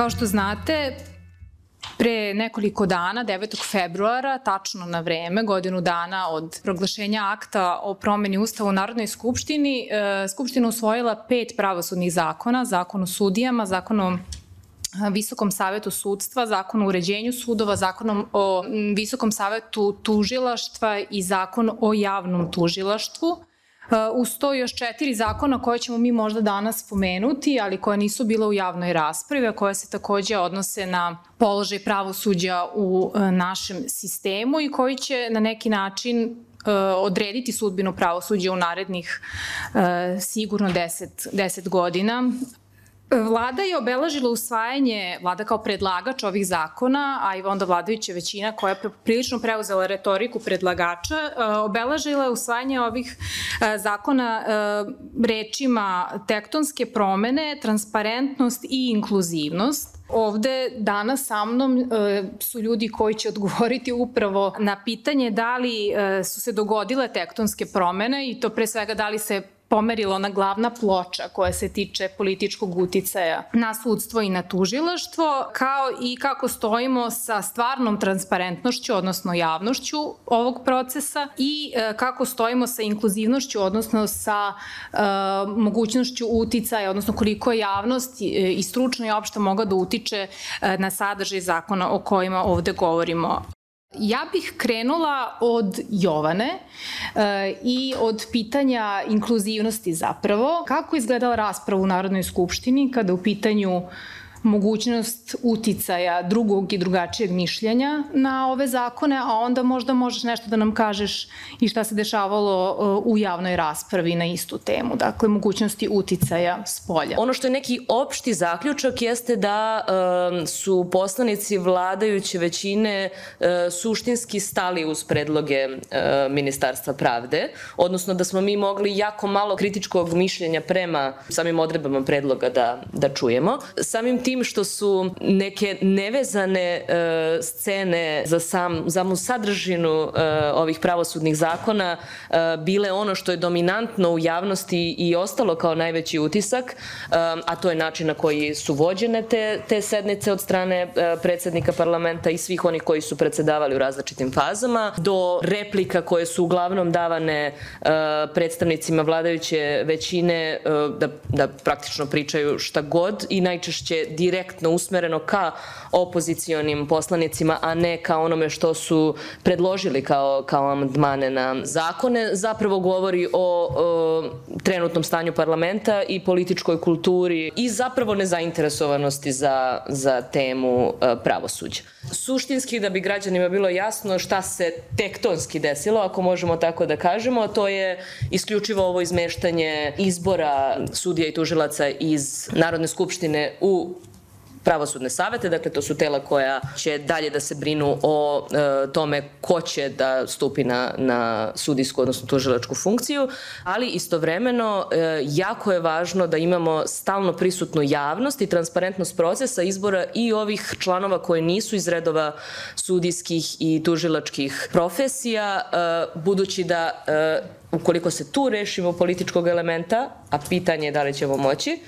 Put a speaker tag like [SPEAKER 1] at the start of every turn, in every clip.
[SPEAKER 1] Kao što znate, Pre nekoliko dana, 9. februara, tačno na vreme, godinu dana od proglašenja akta o promeni Ustava u Narodnoj skupštini, e, Skupština usvojila pet pravosudnih zakona, zakon o sudijama, zakon o Visokom savetu sudstva, zakon o uređenju sudova, zakonom o Visokom savetu tužilaštva i zakon o javnom tužilaštvu. Uz to još četiri zakona koje ćemo mi možda danas spomenuti, ali koje nisu bila u javnoj raspravi, a koje se takođe odnose na položaj pravosuđa u e, našem sistemu i koji će na neki način e, odrediti sudbinu pravosuđa u narednih sigurno 10, 10 godina. Vlada je obelažila usvajanje, vlada kao predlagač ovih zakona, a i onda vladajuća većina koja je prilično preuzela retoriku predlagača, e, obelažila je usvajanje ovih e, zakona e, rečima tektonske promene, transparentnost i inkluzivnost. Ovde danas sa mnom su ljudi koji će odgovoriti upravo na pitanje da li su se dogodile tektonske promene i to pre svega da li se pomerila ona glavna ploča koja se tiče političkog uticaja na sudstvo i na tužilaštvo, kao i kako stojimo sa stvarnom transparentnošću, odnosno javnošću ovog procesa i e, kako stojimo sa inkluzivnošću, odnosno sa e, mogućnošću uticaja, odnosno koliko je javnost i, i stručno i opšto mogla da utiče e, na sadržaj zakona o kojima ovde govorimo. Ja bih krenula od Jovane e, i od pitanja inkluzivnosti zapravo. Kako izgledala rasprava u Narodnoj skupštini kada u pitanju mogućnost uticaja drugog i drugačijeg mišljenja na ove zakone, a onda možda možeš nešto da nam kažeš i šta se dešavalo uh, u javnoj raspravi na istu temu, dakle mogućnosti uticaja s polja.
[SPEAKER 2] Ono što je neki opšti zaključak jeste da um, su poslanici vladajuće većine uh, suštinski stali uz predloge uh, Ministarstva pravde, odnosno da smo mi mogli jako malo kritičkog mišljenja prema samim odrebama predloga da, da čujemo. Samim tim tim što su neke nevezane uh, scene za sam, samu sadržinu uh, ovih pravosudnih zakona uh, bile ono što je dominantno u javnosti i ostalo kao najveći utisak, uh, a to je način na koji su vođene te, te sednice od strane uh, predsednika parlamenta i svih onih koji su predsedavali u različitim fazama, do replika koje su uglavnom davane uh, predstavnicima vladajuće većine uh, da, da praktično pričaju šta god i najčešće direktno usmereno ka opozicionim poslanicima, a ne ka onome što su predložili kao, kao amandmane na zakone, zapravo govori o, o trenutnom stanju parlamenta i političkoj kulturi i zapravo nezainteresovanosti za, za temu e, pravosuđa. Suštinski, da bi građanima bilo jasno šta se tektonski desilo, ako možemo tako da kažemo, to je isključivo ovo izmeštanje izbora sudija i tužilaca iz Narodne skupštine u pravosudne savete, dakle to su tela koja će dalje da se brinu o e, tome ko će da stupi na, na sudijsku, odnosno tužilačku funkciju, ali istovremeno e, jako je važno da imamo stalno prisutnu javnost i transparentnost procesa izbora i ovih članova koji nisu iz redova sudijskih i tužilačkih profesija, e, budući da e, ukoliko se tu rešimo političkog elementa, a pitanje je da li ćemo moći,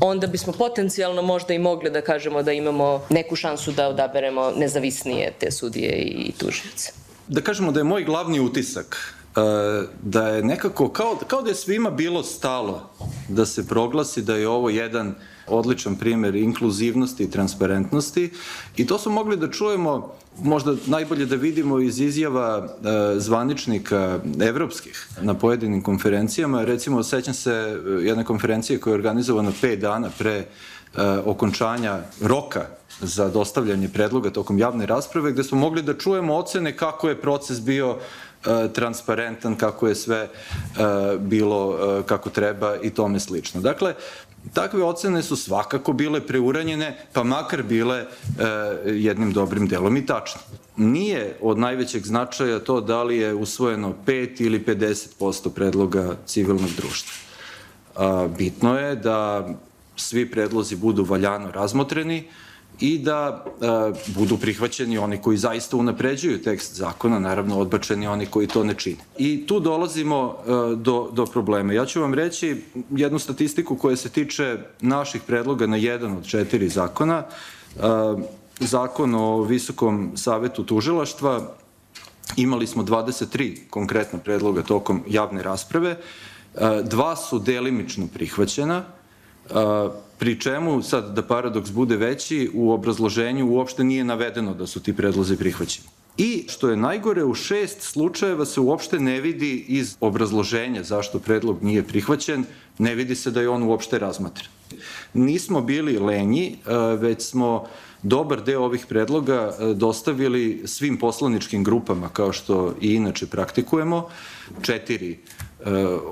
[SPEAKER 2] onda bismo potencijalno možda i mogli da kažemo da imamo neku šansu da odaberemo nezavisnije te sudije i tužioce.
[SPEAKER 3] Da kažemo da je moj glavni utisak e, da je nekako, kao, kao da je svima bilo stalo da se proglasi da je ovo jedan odličan primer inkluzivnosti i transparentnosti i to smo mogli da čujemo možda najbolje da vidimo iz izjava e, zvaničnika evropskih na pojedinim konferencijama. Recimo, sećam se e, jedne konferencije koja je organizovana pet dana pre e, okončanja roka za dostavljanje predloga tokom javne rasprave, gde smo mogli da čujemo ocene kako je proces bio transparentan, kako je sve bilo kako treba i tome slično. Dakle, Takve ocene su svakako bile preuranjene, pa makar bile e, jednim dobrim delom i tačne. Nije od najvećeg značaja to da li je usvojeno 5 ili 50% predloga civilnog društva. A, bitno je da svi predlozi budu valjano razmotreni i da e, budu prihvaćeni oni koji zaista unapređuju tekst zakona, naravno odbačeni oni koji to ne čine. I tu dolazimo e, do, do problema. Ja ću vam reći jednu statistiku koja se tiče naših predloga na jedan od četiri zakona. E, zakon o Visokom savetu tužilaštva, imali smo 23 konkretna predloga tokom javne rasprave, dva su delimično prihvaćena, pri čemu, sad da paradoks bude veći, u obrazloženju uopšte nije navedeno da su ti predlozi prihvaćeni. I, što je najgore, u šest slučajeva se uopšte ne vidi iz obrazloženja zašto predlog nije prihvaćen, ne vidi se da je on uopšte razmatren. Nismo bili lenji, već smo dobar deo ovih predloga dostavili svim poslaničkim grupama, kao što i inače praktikujemo. Četiri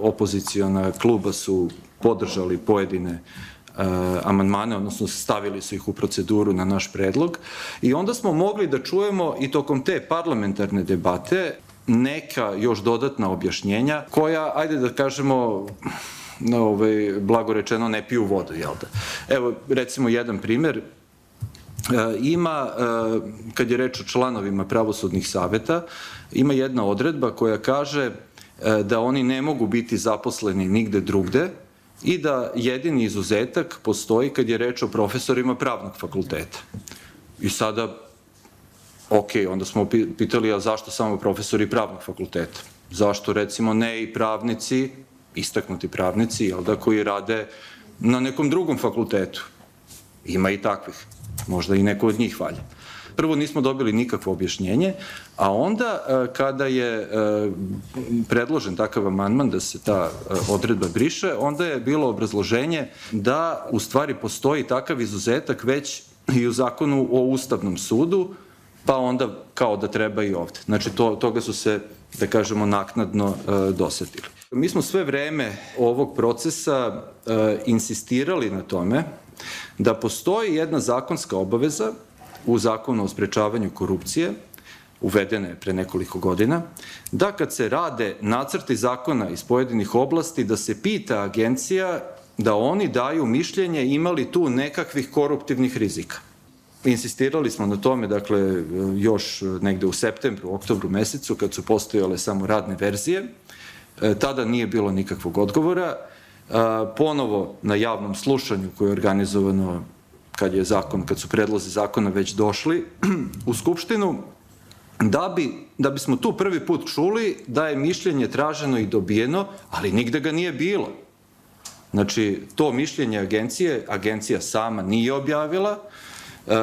[SPEAKER 3] opozicijona kluba su podržali pojedine uh, amandmane, odnosno stavili su ih u proceduru na naš predlog i onda smo mogli da čujemo i tokom te parlamentarne debate neka još dodatna objašnjenja koja, ajde da kažemo, no, ovaj, blago rečeno, ne piju vodu, jel da? Evo, recimo, jedan primer, ima, kad je reč o članovima pravosudnih saveta, ima jedna odredba koja kaže da oni ne mogu biti zaposleni nigde drugde, i da jedini izuzetak postoji kad je reč o profesorima pravnog fakulteta. I sada, ok, onda smo pitali, a zašto samo profesori pravnog fakulteta? Zašto recimo ne i pravnici, istaknuti pravnici, jel da, koji rade na nekom drugom fakultetu? Ima i takvih. Možda i neko od njih valja. Prvo nismo dobili nikakvo objašnjenje, a onda e, kada je e, predložen takav amandman da se ta e, odredba briše, onda je bilo obrazloženje da u stvari postoji takav izuzetak već i u zakonu o Ustavnom sudu, pa onda kao da treba i ovde. Znači, to, toga su se, da kažemo, naknadno dosetili. Mi smo sve vreme ovog procesa insistirali na tome da postoji jedna zakonska obaveza u zakonu o sprečavanju korupcije, uvedene je pre nekoliko godina, da kad se rade nacrti zakona iz pojedinih oblasti, da se pita agencija da oni daju mišljenje imali tu nekakvih koruptivnih rizika. Insistirali smo na tome, dakle, još negde u septembru, oktobru mesecu, kad su postojale samo radne verzije, e, tada nije bilo nikakvog odgovora. E, ponovo na javnom slušanju koje je organizovano kad je zakon, kad su predlozi zakona već došli u Skupštinu, da, bi, da bismo tu prvi put čuli da je mišljenje traženo i dobijeno, ali nigde ga nije bilo. Znači, to mišljenje agencije, agencija sama nije objavila, e,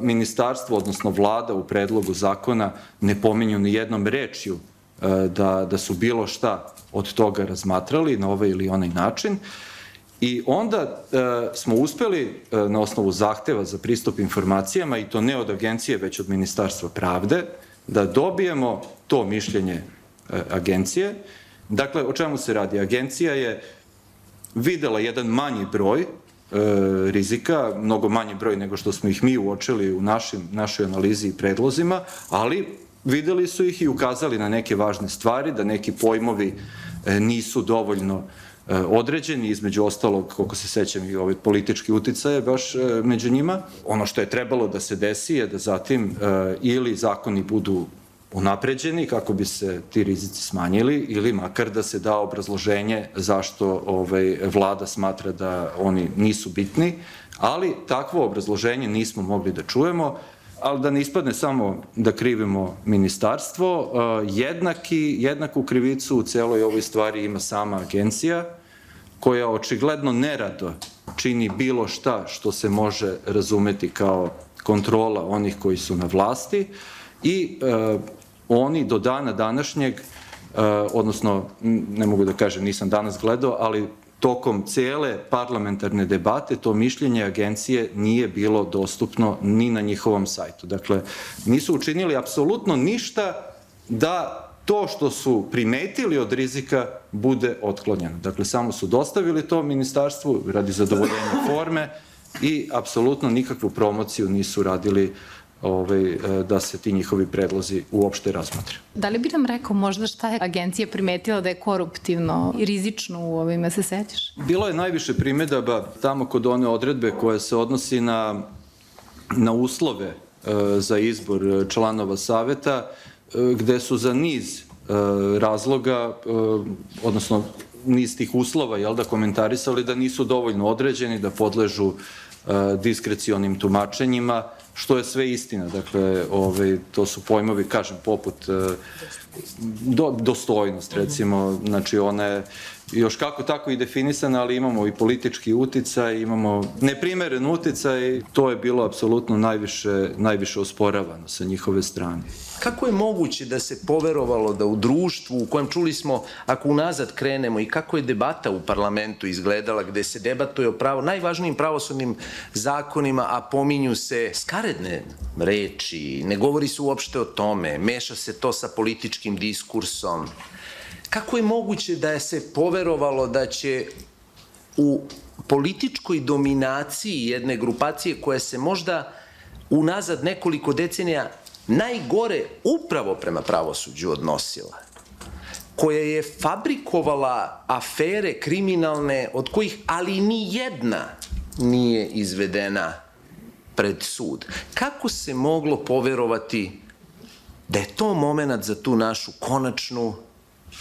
[SPEAKER 3] ministarstvo, odnosno vlada u predlogu zakona ne pominju ni jednom rečju e, da, da su bilo šta od toga razmatrali na ovaj ili onaj način. I onda e, smo uspeli e, na osnovu zahteva za pristup informacijama, i to ne od agencije, već od Ministarstva pravde, da dobijemo to mišljenje e, agencije. Dakle, o čemu se radi? Agencija je videla jedan manji broj e, rizika, mnogo manji broj nego što smo ih mi uočili u našim, našoj analizi i predlozima, ali videli su ih i ukazali na neke važne stvari, da neki pojmovi e, nisu dovoljno određeni, između ostalog, koliko se sećam i ovaj politički uticaje baš e, među njima. Ono što je trebalo da se desi je da zatim e, ili zakoni budu unapređeni kako bi se ti rizici smanjili ili makar da se da obrazloženje zašto ovaj, vlada smatra da oni nisu bitni, ali takvo obrazloženje nismo mogli da čujemo, ali da ne ispadne samo da krivimo ministarstvo, jednaki, jednaku krivicu u celoj ovoj stvari ima sama agencija, koja očigledno nerado čini bilo šta što se može razumeti kao kontrola onih koji su na vlasti i e, oni do dana današnjeg, e, odnosno ne mogu da kažem nisam danas gledao, ali tokom cele parlamentarne debate to mišljenje agencije nije bilo dostupno ni na njihovom sajtu. Dakle, nisu učinili apsolutno ništa da to što su primetili od rizika bude otklonjeno. Dakle, samo su dostavili to ministarstvu radi zadovoljenja forme i apsolutno nikakvu promociju nisu radili ovaj, e, da se ti njihovi predlozi uopšte razmatre.
[SPEAKER 1] Da li bi nam rekao možda šta je agencija primetila da je koruptivno i rizično u ovime, se sećaš?
[SPEAKER 3] Bilo je najviše primedaba tamo kod one odredbe koja se odnosi na na uslove e, za izbor članova saveta, gde su za niz razloga, odnosno niz tih uslova, jel da, komentarisali da nisu dovoljno određeni, da podležu diskrecionim tumačenjima, što je sve istina. Dakle, ovaj, to su pojmovi, kažem, poput do, dostojnost, recimo, znači ona je još kako tako i definisana, ali imamo i politički uticaj, imamo neprimeren uticaj, to je bilo apsolutno najviše, najviše osporavano sa njihove strane.
[SPEAKER 4] Kako je moguće da se poverovalo da u društvu u kojem čuli smo, ako unazad krenemo i kako je debata u parlamentu izgledala, gde se debatuje o pravo, najvažnijim pravosudnim zakonima, a pominju se skaredne reči, ne govori se uopšte o tome, meša se to sa političkim diskursom, Kako je moguće da je se poverovalo da će u političkoj dominaciji jedne grupacije koja se možda unazad nekoliko decenija najgore upravo prema pravosuđu odnosila, koja je fabrikovala afere kriminalne od kojih ali ni jedna nije izvedena pred sud. Kako se moglo poverovati da je to moment za tu našu konačnu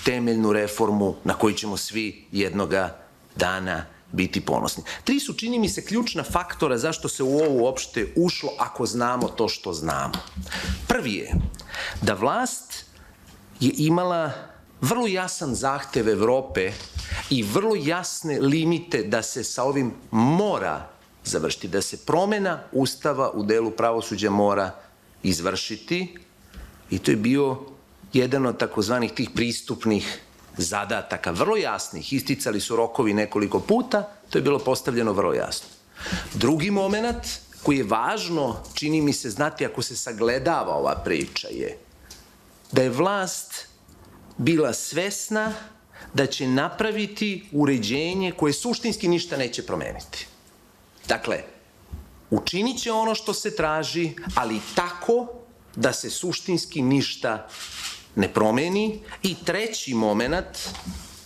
[SPEAKER 4] temeljnu reformu na koju ćemo svi jednoga dana biti ponosni. Tri su, čini mi se, ključna faktora zašto se u ovo uopšte ušlo ako znamo to što znamo. Prvi je da vlast je imala vrlo jasan zahtev Evrope i vrlo jasne limite da se sa ovim mora završiti, da se promena ustava u delu pravosuđa mora izvršiti i to je bio jedan od takozvanih tih pristupnih zadataka, vrlo jasnih, isticali su rokovi nekoliko puta, to je bilo postavljeno vrlo jasno. Drugi moment koji je važno, čini mi se znati ako se sagledava ova priča je da je vlast bila svesna da će napraviti uređenje koje suštinski ništa neće promeniti. Dakle, učinit će ono što se traži, ali tako da se suštinski ništa ne promeni. I treći moment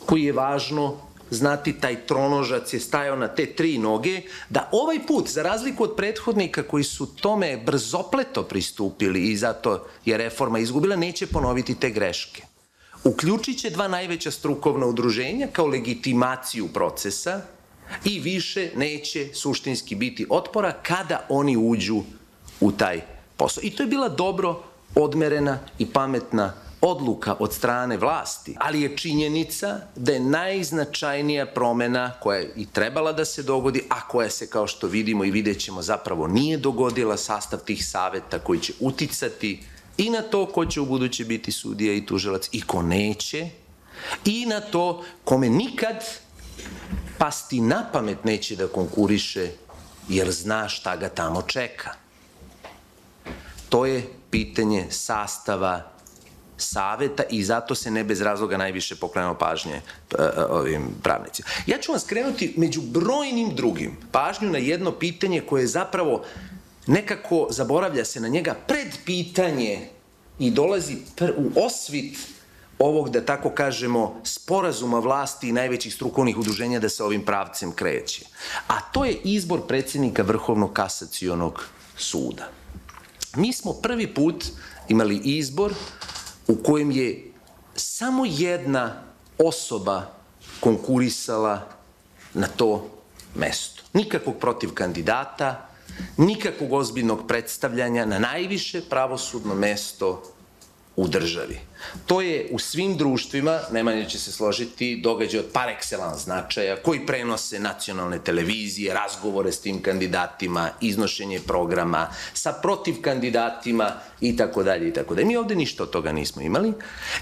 [SPEAKER 4] koji je važno znati, taj tronožac je stajao na te tri noge, da ovaj put, za razliku od prethodnika koji su tome brzopleto pristupili i zato je reforma izgubila, neće ponoviti te greške. Uključit će dva najveća strukovna udruženja kao legitimaciju procesa i više neće suštinski biti otpora kada oni uđu u taj posao. I to je bila dobro odmerena i pametna odluka od strane vlasti, ali je činjenica da je najznačajnija promena koja je i trebala da se dogodi, a koja se, kao što vidimo i vidjet ćemo, zapravo nije dogodila sastav tih saveta koji će uticati i na to ko će u buduće biti sudija i tužilac i ko neće, i na to kome nikad pasti na pamet neće da konkuriše jer zna šta ga tamo čeka. To je pitanje sastava saveta i zato se ne bez razloga najviše pokrenuo pažnje e, e, ovim pravnicima. Ja ću vam skrenuti među brojnim drugim pažnju na jedno pitanje koje je zapravo nekako zaboravlja se na njega pred pitanje i dolazi u osvit ovog, da tako kažemo, sporazuma vlasti i najvećih strukovnih udruženja da se ovim pravcem kreće. A to je izbor predsednika Vrhovnog kasacionog suda. Mi smo prvi put imali izbor u kojem je samo jedna osoba konkurisala na to mesto. Nikakvog protiv kandidata, nikakvog ozbiljnog predstavljanja na najviše pravosudno mesto u državi. To je u svim društvima, Nemanja će se složiti, događaj od par excellence značaja, koji prenose nacionalne televizije, razgovore s tim kandidatima, iznošenje programa, sa protiv kandidatima i tako dalje i tako dalje. Mi ovde ništa od toga nismo imali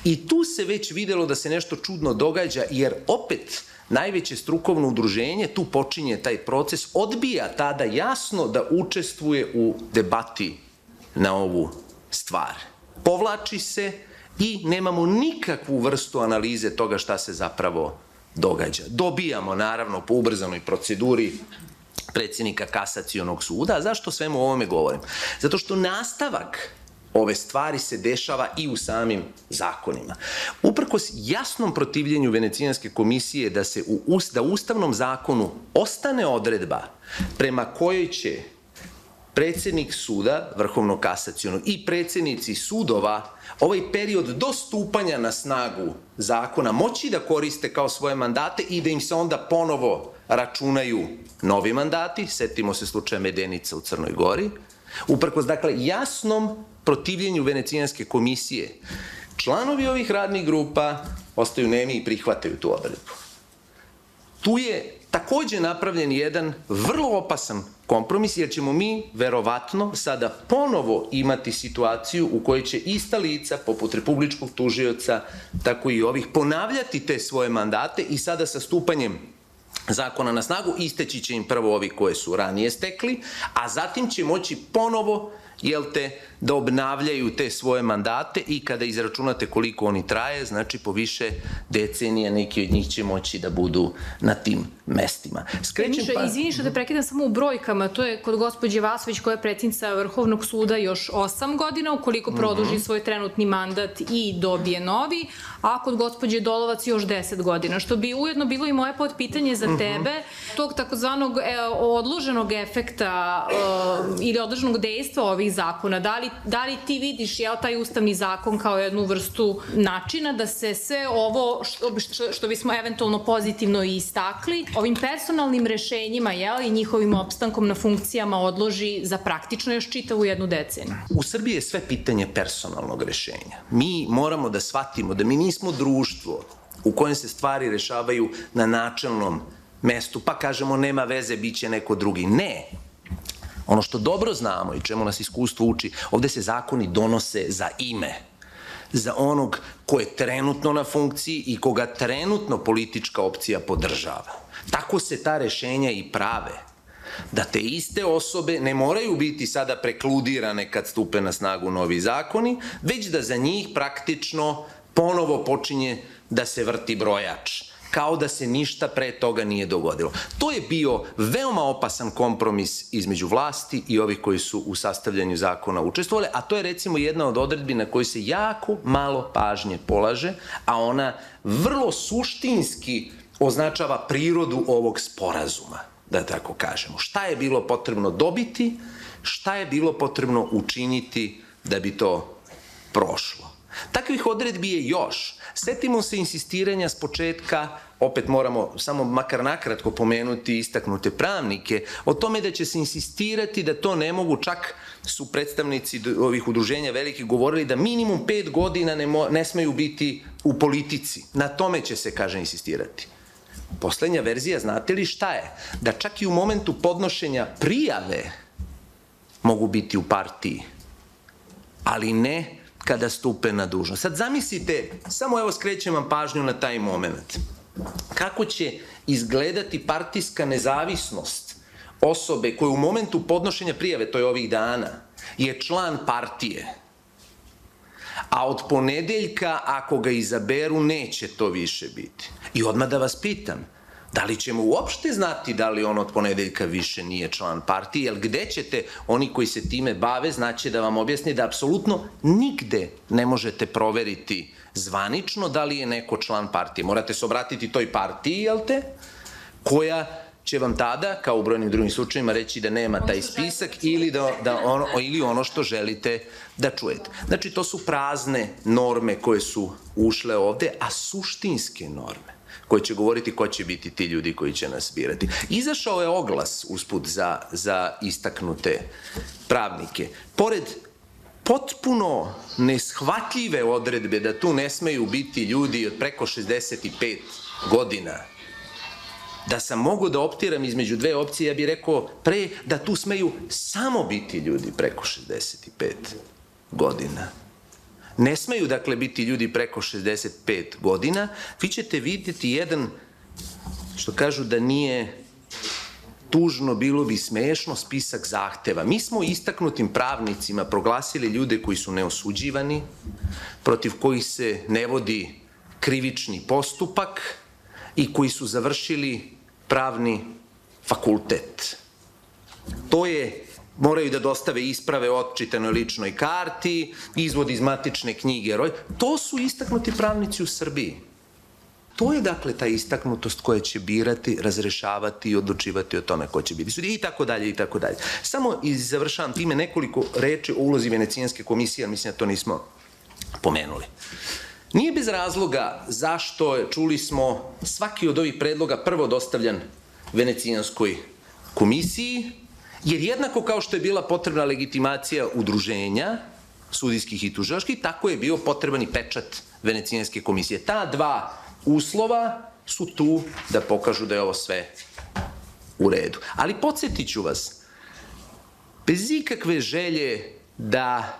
[SPEAKER 4] i tu se već videlo da se nešto čudno događa, jer opet najveće strukovno udruženje, tu počinje taj proces, odbija tada jasno da učestvuje u debati na ovu stvar povlači se i nemamo nikakvu vrstu analize toga šta se zapravo događa. Dobijamo, naravno, po ubrzanoj proceduri predsjednika kasacionog suda. A zašto svemu ovome govorim? Zato što nastavak ove stvari se dešava i u samim zakonima. Uprkos jasnom protivljenju Venecijanske komisije da se u, da Ustavnom zakonu ostane odredba prema kojoj će predsednik suda, Vrhovnog kasacijonog i predsednici sudova ovaj period do stupanja na snagu zakona moći da koriste kao svoje mandate i da im se onda ponovo računaju novi mandati, setimo se slučaja Medenica u Crnoj Gori, uprkos dakle jasnom protivljenju Venecijanske komisije. Članovi ovih radnih grupa ostaju nemi i prihvataju tu odredbu. Tu je takođe napravljen jedan vrlo opasan kompromis, jer ćemo mi verovatno sada ponovo imati situaciju u kojoj će ista lica, poput republičkog tužioca, tako i ovih, ponavljati te svoje mandate i sada sa stupanjem zakona na snagu isteći će im prvo ovi koje su ranije stekli, a zatim će moći ponovo jel te, da obnavljaju te svoje mandate i kada izračunate koliko oni traje, znači po više decenija neki od njih će moći da budu na tim mestima.
[SPEAKER 1] Skrećem pa... Izvini što te prekidam samo u brojkama, to je kod gospođe Vasović koja je predsjednica Vrhovnog suda još 8 godina, ukoliko mhm. produži uh -huh. svoj trenutni mandat i dobije novi, a kod gospođe Dolovac još 10 godina, što bi ujedno bilo i moje potpitanje za mhm. tebe, tog takozvanog e, odloženog efekta e, ili odloženog dejstva ovih zakona. Da li, da li ti vidiš jel, taj ustavni zakon kao jednu vrstu načina da se sve ovo što, što, što bismo eventualno pozitivno istakli, ovim personalnim rešenjima jel, i njihovim opstankom na funkcijama odloži za praktično još čitavu jednu deceniju?
[SPEAKER 4] U Srbiji je sve pitanje personalnog rešenja. Mi moramo da shvatimo da mi nismo društvo u kojem se stvari rešavaju na načelnom mestu, pa kažemo nema veze, bit će neko drugi. Ne, Ono što dobro znamo i čemu nas iskustvo uči, ovde se zakoni donose za ime za onog ko je trenutno na funkciji i koga trenutno politička opcija podržava. Tako se ta rešenja i prave. Da te iste osobe ne moraju biti sada prekludirane kad stupe na snagu novi zakoni, već da za njih praktično ponovo počinje da se vrti brojač kao da se ništa pre toga nije dogodilo. To je bio veoma opasan kompromis između vlasti i ovih koji su u sastavljanju zakona učestvovali, a to je recimo jedna od odredbi na kojoj se jako malo pažnje polaže, a ona vrlo suštinski označava prirodu ovog sporazuma, da tako kažemo. Šta je bilo potrebno dobiti, šta je bilo potrebno učiniti da bi to prošlo. Takvih odredbi je još. Setimo se insistiranja s početka, opet moramo samo makar nakratko pomenuti istaknute pravnike, o tome da će se insistirati da to ne mogu, čak su predstavnici ovih udruženja veliki govorili da minimum pet godina ne, mo, ne smeju biti u politici. Na tome će se, kaže, insistirati. Poslednja verzija, znate li šta je? Da čak i u momentu podnošenja prijave mogu biti u partiji, ali ne kada stupe na dužnost. Sad zamislite, samo evo skrećem vam pažnju na taj moment. Kako će izgledati partijska nezavisnost osobe koja u momentu podnošenja prijave, to je ovih dana, je član partije, a od ponedeljka, ako ga izaberu, neće to više biti. I odmah da vas pitam, Da li ćemo uopšte znati da li on od ponedeljka više nije član partije, jer gde ćete, oni koji se time bave, znaće da vam objasni da apsolutno nigde ne možete proveriti zvanično da li je neko član partije. Morate se obratiti toj partiji, jel te, koja će vam tada, kao u brojnim drugim slučajima, reći da nema taj spisak ili, da, da ono, ili ono što želite da čujete. Znači, to su prazne norme koje su ušle ovde, a suštinske norme koji će govoriti ko će biti ti ljudi koji će nas birati. Izašao je oglas usput za, za istaknute pravnike. Pored potpuno neshvatljive odredbe da tu ne smeju biti ljudi od preko 65 godina, da sam mogu da optiram između dve opcije, ja bih rekao pre da tu smeju samo biti ljudi preko 65 godina. Ne smeju, dakle, biti ljudi preko 65 godina. Vi ćete vidjeti jedan, što kažu da nije tužno, bilo bi smešno, spisak zahteva. Mi smo istaknutim pravnicima proglasili ljude koji su neosuđivani, protiv kojih se ne vodi krivični postupak i koji su završili pravni fakultet. To je moraju da dostave isprave o otčitanoj ličnoj karti, izvod iz matične knjige. To su istaknuti pravnici u Srbiji. To je dakle ta istaknutost koja će birati, razrešavati i odlučivati o tome ko će biti sudija i tako dalje i tako dalje. Samo i završavam time nekoliko reči o ulozi Venecijanske komisije, mislim da to nismo pomenuli. Nije bez razloga zašto, čuli smo, svaki od ovih predloga prvo dostavljan Venecijanskoj komisiji, jer jednako kao što je bila potrebna legitimacija udruženja, sudijskih i tužilaških, tako je bio potreban i pečat Venecijanske komisije. Ta dva uslova su tu da pokažu da je ovo sve u redu. Ali podsjetit ću vas, bez ikakve želje da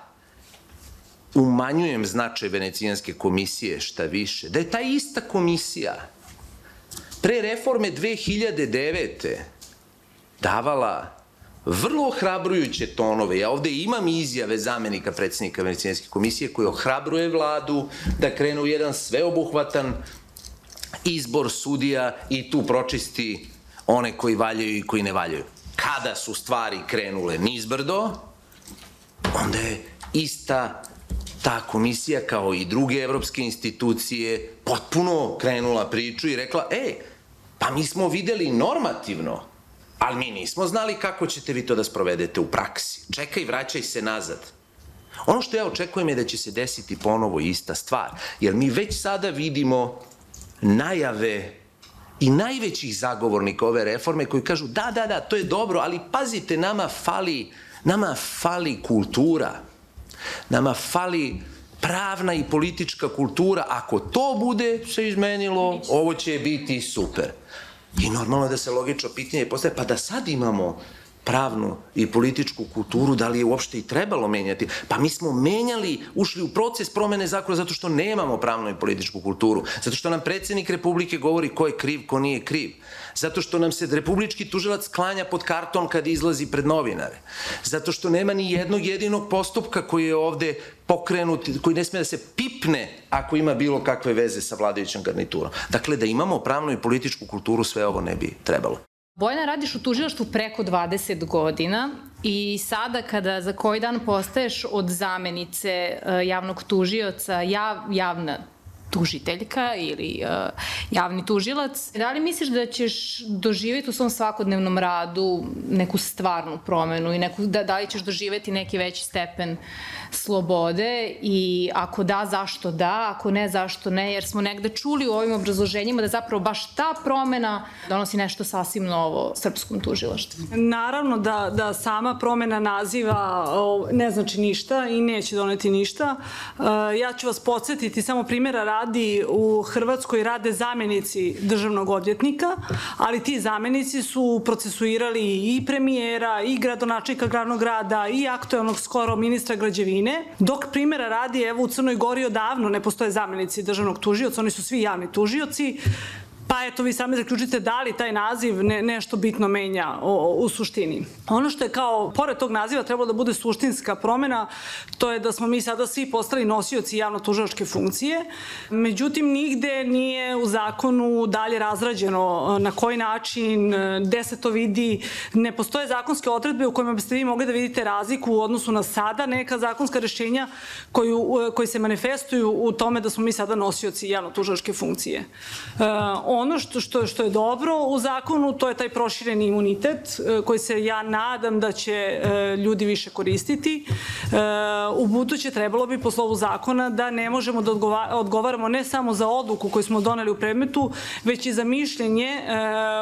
[SPEAKER 4] umanjujem značaj Venecijanske komisije šta više, da je ta ista komisija pre reforme 2009. davala vrlo ohrabrujuće tonove. Ja ovde imam izjave zamenika predsednika Venecijanske komisije koji ohrabruje vladu da krenu u jedan sveobuhvatan izbor sudija i tu pročisti one koji valjaju i koji ne valjaju. Kada su stvari krenule nizbrdo, onda je ista ta komisija kao i druge evropske institucije potpuno krenula priču i rekla, e, pa mi smo videli normativno, ali mi nismo znali kako ćete vi to da sprovedete u praksi. Čekaj, vraćaj se nazad. Ono što ja očekujem je da će se desiti ponovo ista stvar, jer mi već sada vidimo najave i najvećih zagovornika ove reforme koji kažu da, da, da, to je dobro, ali pazite, nama fali, nama fali kultura, nama fali pravna i politička kultura, ako to bude se izmenilo, ovo će biti super. I normalno da se logično pitanje postaje, pa da sad imamo pravnu i političku kulturu, da li je uopšte i trebalo menjati. Pa mi smo menjali, ušli u proces promene zakona zato što nemamo pravnu i političku kulturu. Zato što nam predsednik Republike govori ko je kriv, ko nije kriv. Zato što nam se republički tužilac klanja pod karton kad izlazi pred novinare. Zato što nema ni jednog jedinog postupka koji je ovde pokrenut, koji ne sme da se pipne ako ima bilo kakve veze sa vladajućom garniturom. Dakle, da imamo pravnu i političku kulturu, sve ovo ne bi trebalo.
[SPEAKER 1] Bojana, radiš u tužilaštvu preko 20 godina i sada kada za koji dan postaješ od zamenice eh, javnog tužioca, jav, javna tužiteljka ili uh, javni tužilac. Da li misliš da ćeš doživjeti u svom svakodnevnom radu neku stvarnu promenu i neku, da, da li ćeš doživjeti neki veći stepen slobode i ako da, zašto da, ako ne, zašto ne, jer smo negde čuli u ovim obrazloženjima da zapravo baš ta promena donosi nešto sasvim novo srpskom tužilaštvu.
[SPEAKER 5] Naravno da, da sama promena naziva ne znači ništa i neće doneti ništa. Uh, ja ću vas podsjetiti samo primjera radi u Hrvatskoj rade zamenici državnog odvjetnika, ali ti zamenici su procesuirali i premijera, i gradonačnika glavnog grada, i aktualnog skoro ministra građevine, dok primjera radi, evo u Crnoj Gori odavno ne postoje zamenici državnog tužioca, oni su svi javni tužioci, Pa eto, vi sami zaključite da li taj naziv ne, nešto bitno menja o, u suštini. Ono što je kao, pored tog naziva trebalo da bude suštinska promena, to je da smo mi sada svi postali nosioci javno-tužilačke funkcije. Međutim, nigde nije u zakonu dalje razrađeno na koji način, gde se to vidi. Ne postoje zakonske odredbe u kojima biste vi mogli da vidite razliku u odnosu na sada neka zakonska rešenja koju, koji se manifestuju u tome da smo mi sada nosioci javno-tužilačke funkcije. Uh, ono što, što, što je dobro u zakonu, to je taj prošireni imunitet e, koji se ja nadam da će e, ljudi više koristiti. E, u buduće trebalo bi po slovu zakona da ne možemo da odgovaramo ne samo za odluku koju smo doneli u predmetu, već i za mišljenje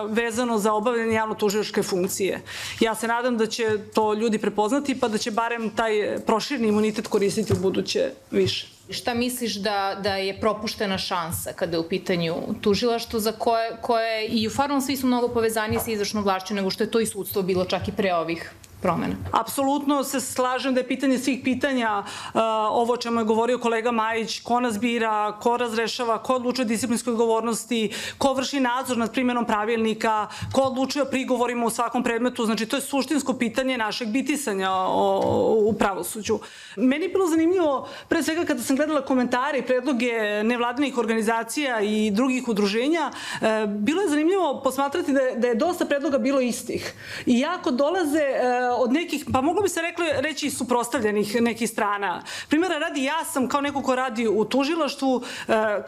[SPEAKER 5] vezano za obavljanje javno-tužilačke funkcije. Ja se nadam da će to ljudi prepoznati pa da će barem taj prošireni imunitet koristiti u buduće više.
[SPEAKER 1] Šta misliš da, da je propuštena šansa kada je u pitanju tužilaštvo za koje, koje i u farmom svi su mnogo povezani sa izvršnom vlašću nego što je to i sudstvo bilo čak i pre ovih promena.
[SPEAKER 5] Apsolutno se slažem da je pitanje svih pitanja uh, ovo čemu je govorio kolega Majić, ko nas bira, ko razrešava, ko odlučuje o disciplinskoj odgovornosti, ko vrši nadzor nad primjenom pravilnika, ko odlučuje o prigovorima u svakom predmetu, znači to je suštinsko pitanje našeg bitisanja o, u pravosuđu. Meni je bilo zanimljivo, pre svega kada sam gledala komentare i predloge nevladinih organizacija i drugih udruženja, uh, bilo je zanimljivo posmatrati da da je dosta predloga bilo istih. I jako dolaze uh, od nekih, pa moglo bi se rekli, reći suprostavljenih nekih strana. Primjera radi, ja sam kao neko ko radi u tužilaštvu,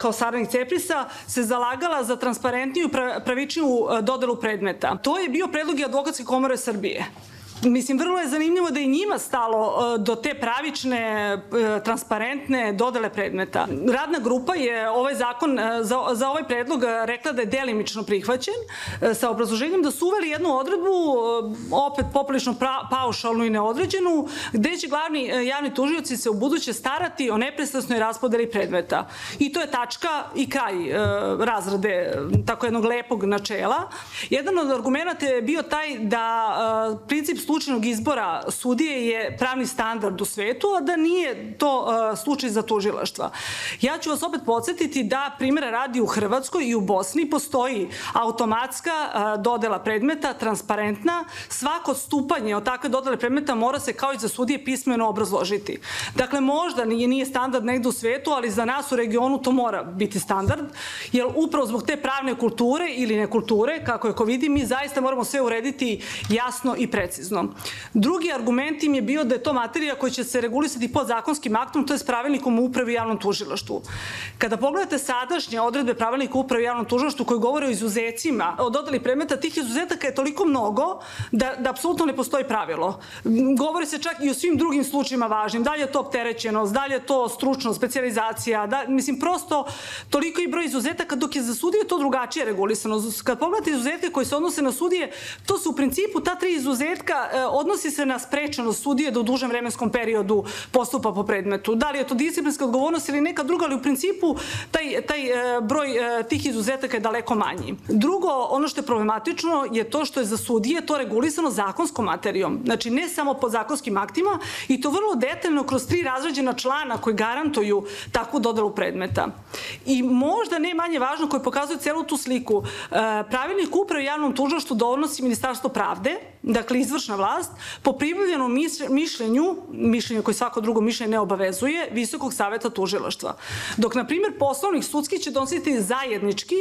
[SPEAKER 5] kao saradnik Ceprisa, se zalagala za transparentniju, pravičniju dodelu predmeta. To je bio predlog i advokatske komore Srbije. Mislim, vrlo je zanimljivo da i njima stalo e, do te pravične, e, transparentne dodele predmeta. Radna grupa je ovaj zakon, e, za, za ovaj predlog rekla da je delimično prihvaćen, sa obrazloženjem da su uveli jednu odredbu, opet poprilično paušalnu i neodređenu, gde će glavni javni tužioci se u buduće starati o neprestasnoj raspodeli predmeta. I to je tačka i kraj razrade tako jednog lepog načela. Jedan od argumenta je bio taj da princip slučajnog izbora sudije je pravni standard u svetu, a da nije to uh, slučaj za tužilaštva. Ja ću vas opet podsjetiti da primjera radi u Hrvatskoj i u Bosni postoji automatska uh, dodela predmeta, transparentna. Svako stupanje od takve dodele predmeta mora se kao i za sudije pismeno obrazložiti. Dakle, možda nije, nije standard negde u svetu, ali za nas u regionu to mora biti standard, jer upravo zbog te pravne kulture ili nekulture, kako je ko vidi, mi zaista moramo sve urediti jasno i precizno precizno. Drugi argument im je bio da je to materija koja će se regulisati pod zakonskim aktom, to je s pravilnikom upravi i javnom tužilaštvu. Kada pogledate sadašnje odredbe pravilnika upravi i javnom tužilaštvu koji govore o izuzecima, o dodali predmeta, tih izuzetaka je toliko mnogo da, da apsolutno ne postoji pravilo. Govori se čak i o svim drugim slučajima važnim. Da li je to opterećenost, da li je to stručno, specializacija, da, mislim, prosto toliko i broj izuzetaka, dok je za sudije to drugačije regulisano. Kad pogledate izuzetke koji se odnose na sudije, to su u principu ta tri izuzetka odnosi se na sprečenost sudije da u dužem vremenskom periodu postupa po predmetu. Da li je to disciplinska odgovornost ili neka druga, ali u principu taj, taj e, broj e, tih izuzetaka je daleko manji. Drugo, ono što je problematično je to što je za sudije to regulisano zakonskom materijom. Znači, ne samo po zakonskim aktima i to vrlo detaljno kroz tri razređena člana koji garantuju takvu dodelu predmeta. I možda ne manje važno koji pokazuje celu tu sliku. Pravilnik uprave javnom tužilaštvu donosi Ministarstvo pravde, dakle izvršna vlast, po pribavljenom mišljenju, mišljenju koje svako drugo mišljenje ne obavezuje, Visokog saveta tužilaštva. Dok, na primjer, poslovnik sudski će donositi zajednički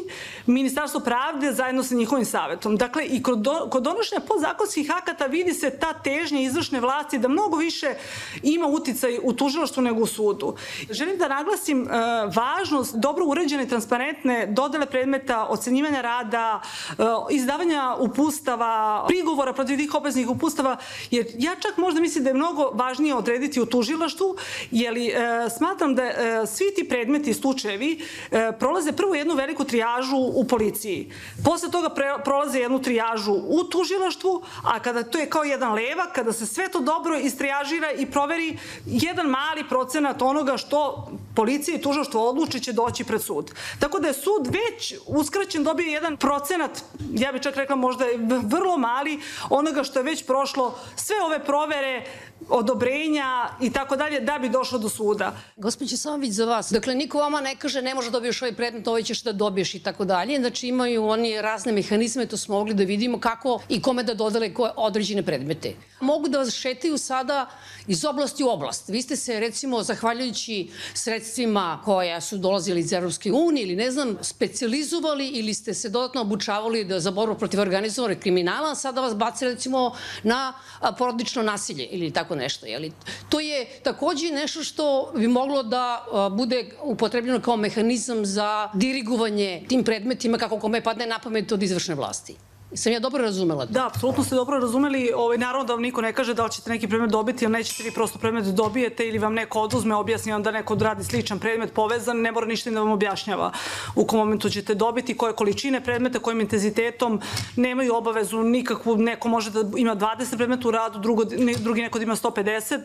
[SPEAKER 5] Ministarstvo pravde zajedno sa njihovim savetom. Dakle, i kod, do, donošenja podzakonskih akata vidi se ta težnja izvršne vlasti da mnogo više ima uticaj u tužilaštvu nego u sudu. Želim da naglasim uh, važnost dobro uređene transparentne dodele predmeta, ocenjivanja rada, uh, izdavanja upustava, prigovora protiv tih obeznih upustava, jer ja čak možda mislim da je mnogo važnije odrediti u tužilaštvu, jer e, smatram da e, svi ti predmeti i slučajevi e, prolaze prvo jednu veliku trijažu u policiji. Posle toga prolaze jednu trijažu u tužilaštvu, a kada to je kao jedan levak, kada se sve to dobro istrijažira i proveri, jedan mali procenat onoga što policija i tužilaštvo odluči će doći pred sud. Tako da je sud već uskraćen dobio jedan procenat, ja bih čak rekla možda vrlo mali, onoga što je već prošlo sve ove provere, odobrenja i tako dalje da bi došlo do suda.
[SPEAKER 6] Gospođe Samović za vas, dakle niko vama ne kaže ne može da dobiješ ovaj predmet, ovaj ćeš da dobiješ i tako dalje. Znači imaju oni razne mehanizme, to smo mogli da vidimo kako i kome da dodale koje određene predmete. Mogu da vas šetaju sada iz oblasti u oblast. Vi ste se recimo zahvaljujući sredstvima koja su dolazili iz Evropske unije ili ne znam, specializovali ili ste se dodatno obučavali da za borbu protiv organizovanog kriminala, sada vas baci recimo na porodično nasilje ili tako nešto. Jeli? To je takođe nešto što bi moglo da bude upotrebljeno kao mehanizam za dirigovanje tim predmetima kako kome padne na pamet od izvršne vlasti. Sam ja dobro razumela?
[SPEAKER 5] Da, apsolutno ste dobro razumeli. Ovaj, naravno da vam niko ne kaže da li ćete neki predmet dobiti, ili nećete vi prosto predmet dobijete ili vam neko oduzme, objasni vam da neko radi sličan predmet povezan, ne mora ništa da vam objašnjava u kom momentu ćete dobiti, koje količine predmeta, kojim intenzitetom, nemaju obavezu nikakvu, neko može da ima 20 predmeta u radu, drugo, drugi neko da ima 150.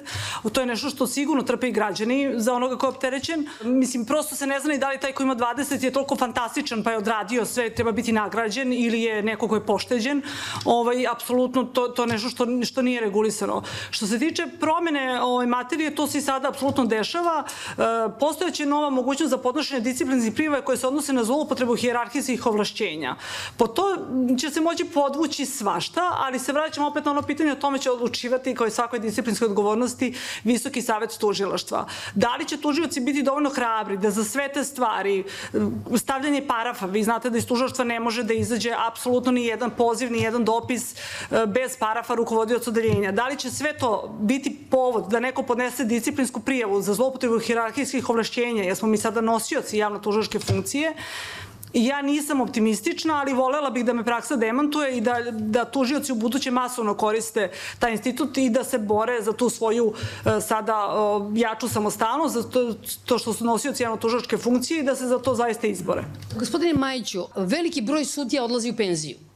[SPEAKER 5] To je nešto što sigurno trpe i građani za onoga ko je opterećen. Mislim, prosto se ne zna i da li taj ko ima 20 je toliko fantastičan pa je odradio sve, treba biti nagrađen ili je neko ko je pošteđen, ovaj, apsolutno to, to nešto što, što nije regulisano. Što se tiče promene ovaj, materije, to se i sada apsolutno dešava. E, postojeće nova mogućnost za podnošenje disciplinskih prijeva koje se odnose na zloupotrebu hijerarhijskih ovlašćenja. Po to će se moći podvući svašta, ali se vraćamo opet na ono pitanje o tome će odlučivati kao i svakoj disciplinskoj odgovornosti Visoki savet tužilaštva. Da li će tužioci biti dovoljno hrabri da za sve te stvari, stavljanje parafa, vi znate da iz tužilaštva ne može da izađe apsolutno ni jedan jedan poziv, ni jedan dopis e, bez parafa rukovodioca odeljenja. Da li će sve to biti povod da neko podnese disciplinsku prijavu za zlopotrebu hirarhijskih ovlašćenja, jer smo mi sada nosioci javno-tužačke funkcije, Ja nisam optimistična, ali volela bih da me praksa demantuje i da, da tužioci u buduće masovno koriste taj institut i da se bore za tu svoju e, sada jaču samostalnost, za to, to što su nosioci javno-tužačke funkcije i da se za to zaista izbore.
[SPEAKER 6] Gospodine Majiću, veliki broj sudija odlazi u penziju.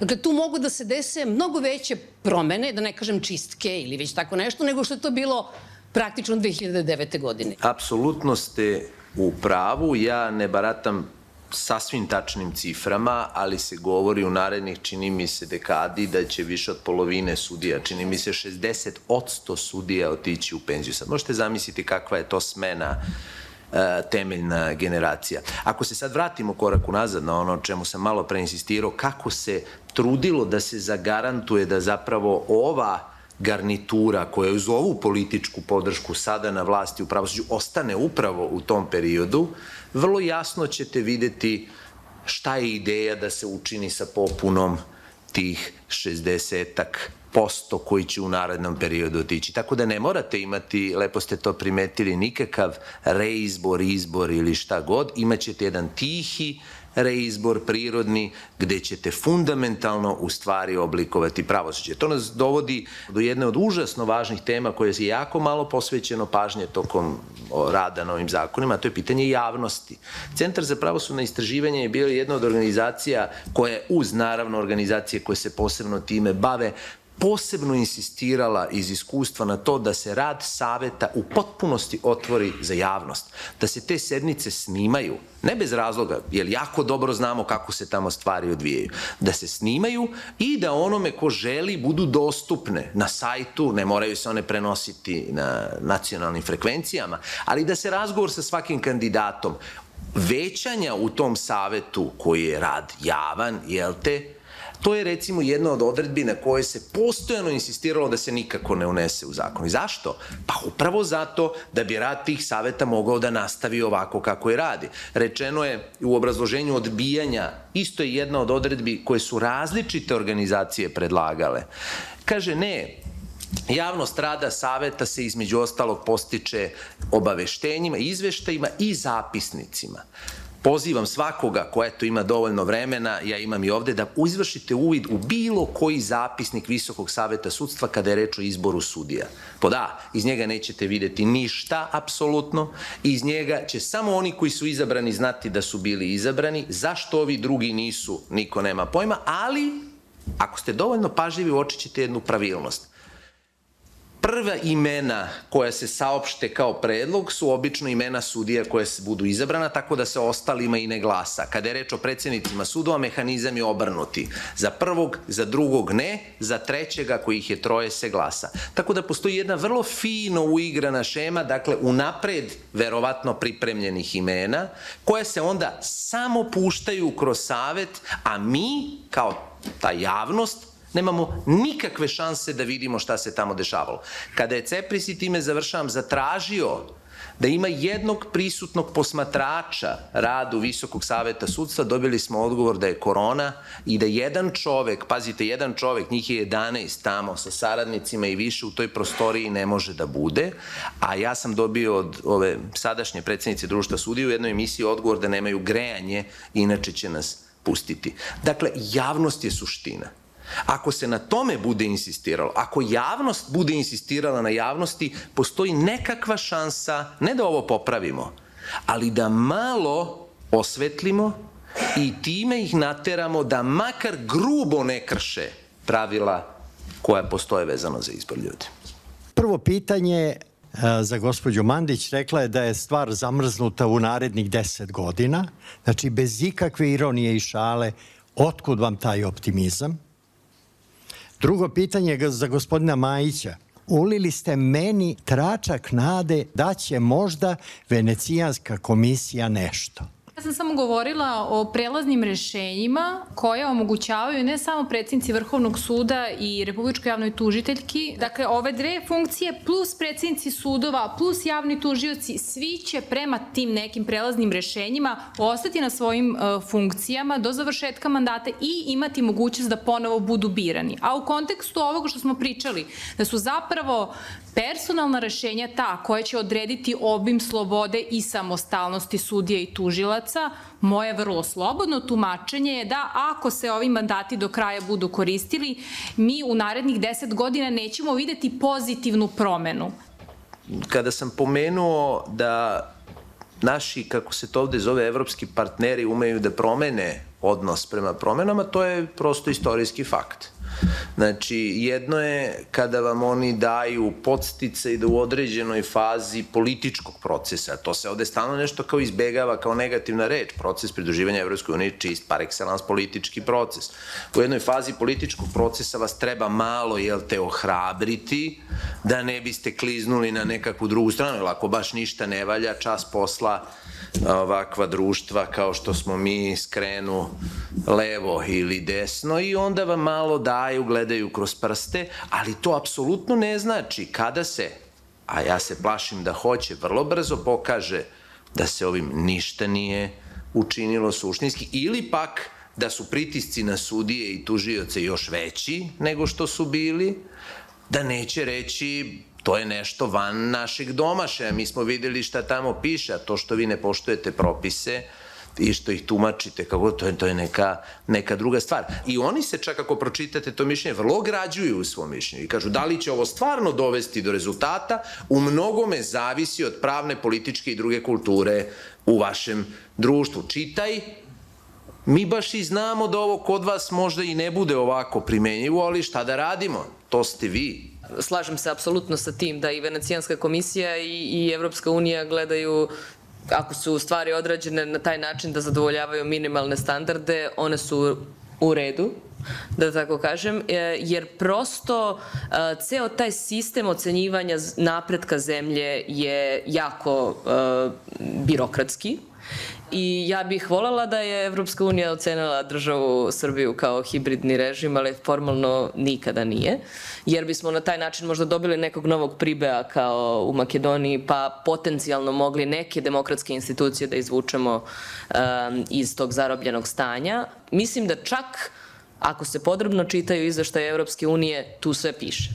[SPEAKER 6] Dakle, tu mogu da se dese mnogo veće promene, da ne kažem čistke ili već tako nešto, nego što je to bilo praktično 2009. godine.
[SPEAKER 4] Apsolutno ste u pravu. Ja ne baratam sasvim tačnim ciframa, ali se govori u narednih, čini mi se, dekadi da će više od polovine sudija, čini mi se 60 od sudija otići u penziju. Sad možete zamisliti kakva je to smena temeljna generacija. Ako se sad vratimo korak unazad na ono čemu sam malo preinsistirao, kako se trudilo da se zagarantuje da zapravo ova garnitura koja uz ovu političku podršku sada na vlasti u pravosuđu ostane upravo u tom periodu, vrlo jasno ćete videti šta je ideja da se učini sa popunom tih 60-ak posto koji će u narednom periodu otići. Tako da ne morate imati, lepo ste to primetili, nikakav reizbor, izbor ili šta god, imaćete jedan tihi, reizbor prirodni gde ćete fundamentalno u stvari oblikovati pravosuđe. To nas dovodi do jedne od užasno važnih tema koje je jako malo posvećeno pažnje tokom rada na ovim zakonima, a to je pitanje javnosti. Centar za pravosudno istraživanje je bio jedna od organizacija koja uz naravno organizacije koje se posebno time bave posebno insistirala iz iskustva na to da se rad saveta u potpunosti otvori za javnost, da se te sednice snimaju, ne bez razloga, jer jako dobro znamo kako se tamo stvari odvijaju, da se snimaju i da onome ko želi budu dostupne na sajtu, ne moraju se one prenositi na nacionalnim frekvencijama, ali da se razgovor sa svakim kandidatom većanja u tom savetu koji je rad javan, jel te, To je recimo jedna od odredbi na koje se postojano insistiralo da se nikako ne unese u zakon. I zašto? Pa upravo zato da bi rad tih saveta mogao da nastavi ovako kako je radi. Rečeno je u obrazloženju odbijanja, isto je jedna od odredbi koje su različite organizacije predlagale. Kaže, ne, Javnost rada saveta se između ostalog postiče obaveštenjima, izveštajima i zapisnicima pozivam svakoga ko eto ima dovoljno vremena, ja imam i ovde, da izvršite uvid u bilo koji zapisnik Visokog saveta sudstva kada je reč o izboru sudija. Pod A, iz njega nećete videti ništa, apsolutno, iz njega će samo oni koji su izabrani znati da su bili izabrani, zašto ovi drugi nisu, niko nema pojma, ali ako ste dovoljno pažljivi, uočit ćete jednu pravilnost prva imena koja se saopšte kao predlog su obično imena sudija koje se budu izabrana, tako da se ostalima i ne glasa. Kada je reč o predsednicima sudova, mehanizam je obrnuti. Za prvog, za drugog ne, za trećega, kojih je troje, se glasa. Tako da postoji jedna vrlo fino uigrana šema, dakle, unapred verovatno pripremljenih imena, koje se onda samo puštaju kroz savet, a mi, kao ta javnost, Nemamo nikakve šanse da vidimo šta se tamo dešavalo. Kada je Cepris i time završavam zatražio da ima jednog prisutnog posmatrača radu Visokog saveta sudstva, dobili smo odgovor da je korona i da jedan čovek, pazite, jedan čovek, njih je 11 tamo sa saradnicima i više u toj prostoriji ne može da bude, a ja sam dobio od ove sadašnje predsednice društva sudija u jednoj emisiji odgovor da nemaju grejanje, inače će nas pustiti. Dakle, javnost je suština. Ako se na tome bude insistiralo, ako javnost bude insistirala na javnosti, postoji nekakva šansa, ne da ovo popravimo, ali da malo osvetlimo i time ih nateramo da makar grubo ne krše pravila koja postoje vezano za izbor ljudi.
[SPEAKER 7] Prvo pitanje e, za gospođu Mandić rekla je da je stvar zamrznuta u narednih deset godina. Znači, bez ikakve ironije i šale, otkud vam taj optimizam? Drugo pitanje je za gospodina Majića. Ulili ste meni tračak nade da će možda Venecijanska komisija nešto.
[SPEAKER 1] Ja sam samo govorila o prelaznim rešenjima koje omogućavaju ne samo predsjednici Vrhovnog suda i Republičkoj javnoj tužiteljki, dakle ove dve funkcije plus predsjednici sudova plus javni tužioci, svi će prema tim nekim prelaznim rešenjima ostati na svojim uh, funkcijama do završetka mandata i imati mogućnost da ponovo budu birani. A u kontekstu ovoga što smo pričali, da su zapravo personalna rešenja ta koja će odrediti obim slobode i samostalnosti sudija i tužilaca, moje vrlo slobodno tumačenje je da ako se ovi mandati do kraja budu koristili, mi u narednih deset godina nećemo videti pozitivnu promenu.
[SPEAKER 4] Kada sam pomenuo da naši, kako se to ovde zove, evropski partneri umeju da promene odnos prema promenama, to je prosto istorijski fakt. Znači, jedno je kada vam oni daju podstice i da u određenoj fazi političkog procesa, to se ovde stalno nešto kao izbegava kao negativna reč, proces pridruživanja Evropskoj uniji čist par excellence politički proces. U jednoj fazi političkog procesa vas treba malo, jel te, ohrabriti, da ne biste kliznuli na nekakvu drugu stranu, jer ako baš ništa ne valja, čas posla ovakva društva kao što smo mi skrenu levo ili desno i onda vam malo daju, gledaju kroz prste, ali to apsolutno ne znači kada se, a ja se plašim da hoće, vrlo brzo pokaže da se ovim ništa nije učinilo suštinski ili pak da su pritisci na sudije i tužioce još veći nego što su bili, da neće reći to je nešto van našeg domašaja. Mi smo videli šta tamo piše, a to što vi ne poštujete propise, i što ih tumačite kako to je to je neka neka druga stvar. I oni se čak ako pročitate to mišljenje vrlo ograđuju u svom mišljenju i kažu da li će ovo stvarno dovesti do rezultata u mnogome zavisi od pravne, političke i druge kulture u vašem društvu. Čitaj Mi baš i znamo da ovo kod vas možda i ne bude ovako primenjivo, ali šta da radimo? To ste vi
[SPEAKER 2] slažem se apsolutno sa tim da i Venecijanska komisija i, i Evropska unija gledaju ako su stvari odrađene na taj način da zadovoljavaju minimalne standarde, one su u redu, da tako kažem, e, jer prosto e, ceo taj sistem ocenjivanja napretka zemlje je jako e, birokratski I ja bih voljela da je Evropska unija ocenila državu Srbiju kao hibridni režim, ali formalno nikada nije, jer bismo na taj način možda dobili nekog novog pribea kao u Makedoniji, pa potencijalno mogli neke demokratske institucije da izvučemo um, iz tog zarobljenog stanja. Mislim da čak ako se podrobno čitaju izveštaje Evropske unije, tu sve piše.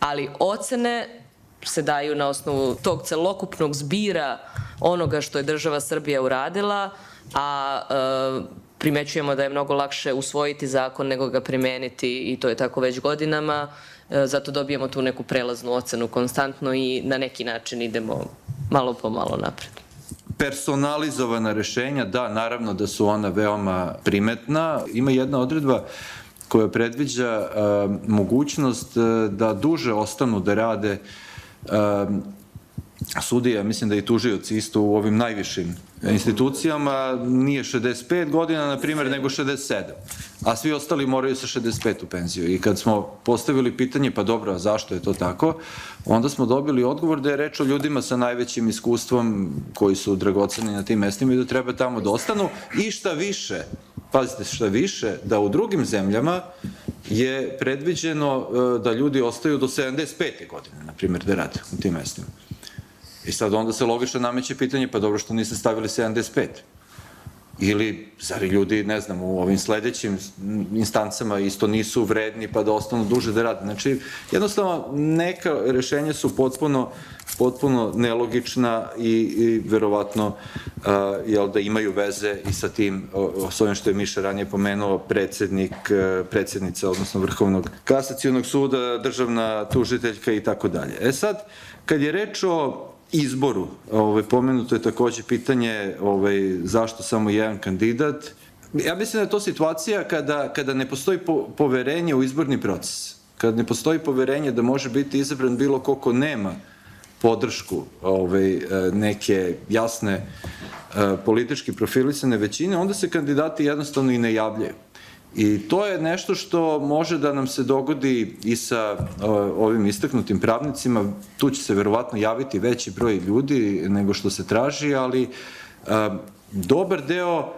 [SPEAKER 2] Ali ocene se daju na osnovu tog celokupnog zbira onoga što je država Srbija uradila, a e, primećujemo da je mnogo lakše usvojiti zakon nego ga primeniti i to je tako već godinama, e, zato dobijemo tu neku prelaznu ocenu konstantno i na neki način idemo malo po malo napred.
[SPEAKER 3] Personalizovana rešenja, da, naravno da su ona veoma primetna. Ima jedna odredba koja predviđa uh, mogućnost uh, da duže ostanu da rade sudija, mislim da i tužioci isto u ovim najvišim institucijama nije 65 godina, na primjer, nego 67. A svi ostali moraju sa 65 u penziju. I kad smo postavili pitanje, pa dobro, a zašto je to tako, onda smo dobili odgovor da je reč o ljudima sa najvećim iskustvom koji su dragoceni na tim mestima i da treba tamo da ostanu i šta više, pazite šta više, da u drugim zemljama je predviđeno e, da ljudi ostaju do 75. godine, na primjer, da rade u tim mestima. I sad onda se logično nameće pitanje, pa dobro što niste stavili 75? Ili, zar ljudi, ne znam, u ovim sledećim instancama isto nisu vredni pa da ostanu duže da rade. Znači, jednostavno, neka rešenja su potpuno, potpuno nelogična i, i verovatno, uh, jel, da imaju veze i sa tim, s ovim što je Miša ranije pomenuo, predsednik, uh, predsednica, odnosno Vrhovnog kasacijonog suda, državna tužiteljka i tako dalje. E sad, kad je reč o izboru. Ovaj, pomenuto je takođe pitanje ovaj, zašto samo jedan kandidat. Ja mislim da je to situacija kada, kada ne postoji po, poverenje u izborni proces. Kada ne postoji poverenje da može biti izabran bilo ko ko nema podršku ovaj, neke jasne eh, politički profilisane većine, onda se kandidati jednostavno i ne javljaju. I to je nešto što može da nam se dogodi i sa ovim istaknutim pravnicima. Tu će se verovatno javiti veći broj ljudi nego što se traži, ali dobar deo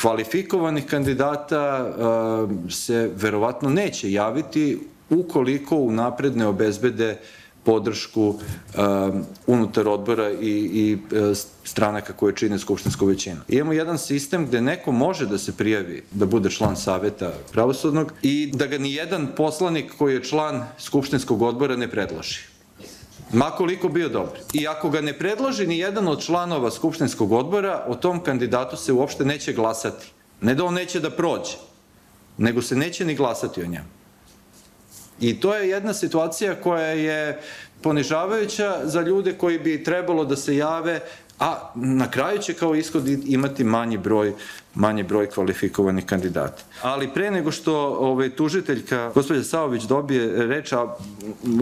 [SPEAKER 3] kvalifikovanih kandidata uh, se verovatno neće javiti ukoliko unapred ne obezbede podršku uh, unutar odbora i, i uh, stranaka koje čine skupštinsku većinu. Imamo jedan sistem gde neko može da se prijavi da bude član saveta pravosudnog i da ga ni jedan poslanik koji je član skupštinskog odbora ne predloži. Makoliko bio dobar. I ako ga ne predloži ni jedan od članova Skupštinskog odbora, o tom kandidatu se uopšte neće glasati. Ne da on neće da prođe, nego se neće ni glasati o njemu. I to je jedna situacija koja je ponižavajuća za ljude koji bi trebalo da se jave a na kraju će kao ishod imati manji broj manji broj kvalifikovanih kandidata. Ali pre nego što ovaj, tužiteljka, gospođa Saović, dobije reč, a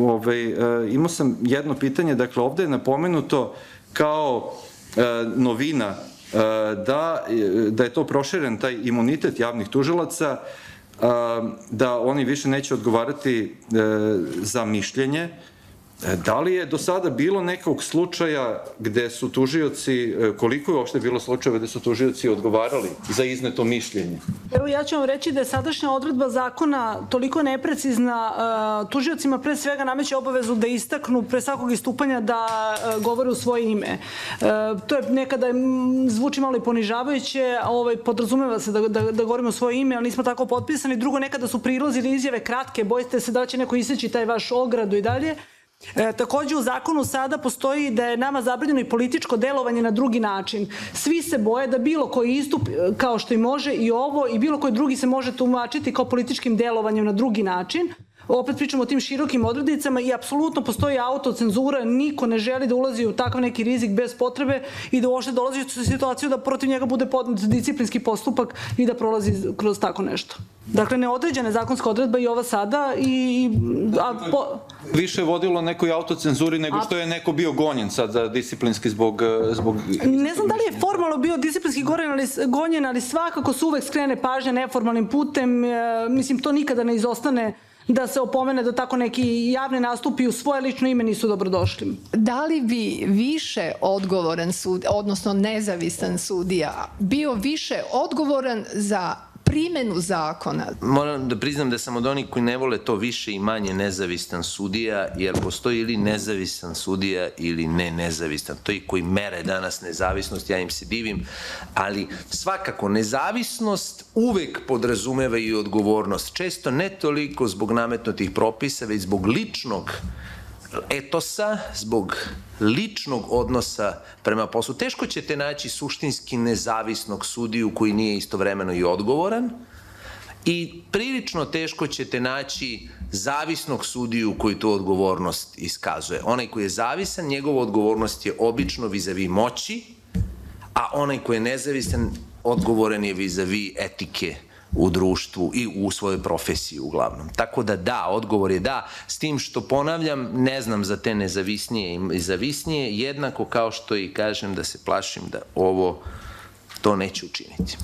[SPEAKER 3] ovaj, e, imao sam jedno pitanje, dakle ovde je napomenuto kao e, novina e, da, da je to proširen taj imunitet javnih tužilaca, da oni više neće odgovarati za mišljenje, E, da li je do sada bilo nekog slučaja gde su tužioci, e, koliko je uopšte bilo slučajeva gde su tužioci odgovarali za izneto mišljenje?
[SPEAKER 5] Evo ja ću vam reći da je sadašnja odredba zakona toliko neprecizna, e, tužiocima pre svega nameće obavezu da istaknu pre svakog istupanja da govore u svoje ime. To je nekada zvuči malo i ponižavajuće, ovaj, podrazumeva se da, da, da govorimo svoje ime, ali nismo tako potpisani. Drugo, nekada su prilozi ili izjave kratke, bojite se da će neko iseći taj vaš ogradu i dalje. E, takođe u zakonu sada postoji da je nama zabranjeno i političko delovanje na drugi način. Svi se boje da bilo koji istup, e, kao što i može i ovo, i bilo koji drugi se može tumačiti kao političkim delovanjem na drugi način opet pričamo o tim širokim odrednicama i apsolutno postoji autocenzura, niko ne želi da ulazi u takav neki rizik bez potrebe i da uopšte dolazi u situaciju da protiv njega bude podnet disciplinski postupak i da prolazi kroz tako nešto. Dakle, neodređena zakonska odredba i ova sada i... A, po...
[SPEAKER 3] Više je vodilo nekoj autocenzuri nego što je neko bio gonjen sad za disciplinski zbog... zbog...
[SPEAKER 5] Ne znam da li je formalno bio disciplinski gonjen ali, gonjen, ali svakako se uvek skrene pažnja neformalnim putem. E, mislim, to nikada ne izostane da se opomene da tako neki javne nastupi u svoje lično ime nisu dobrodošli.
[SPEAKER 8] Da li bi više odgovoran sud, odnosno nezavisan sudija, bio više odgovoran za primenu zakona.
[SPEAKER 4] Moram da priznam da sam od onih koji ne vole to više i manje nezavistan sudija, jer postoji ili nezavisan sudija ili ne nezavistan. To i koji mere danas nezavisnost, ja im se divim, ali svakako nezavisnost uvek podrazumeva i odgovornost. Često ne toliko zbog nametnutih propisa, već zbog ličnog etosa, zbog ličnog odnosa prema poslu. Teško ćete naći suštinski nezavisnog sudiju koji nije istovremeno i odgovoran i prilično teško ćete naći zavisnog sudiju koji tu odgovornost iskazuje. Onaj koji je zavisan, njegova odgovornost je obično vizavi moći, a onaj koji je nezavisan, odgovoran je vizavi etike u društvu i u svojoj profesiji uglavnom. Tako da da, odgovor je da, s tim što ponavljam, ne znam za te nezavisnije i zavisnije, jednako kao što i kažem da se plašim da ovo to neće učiniti.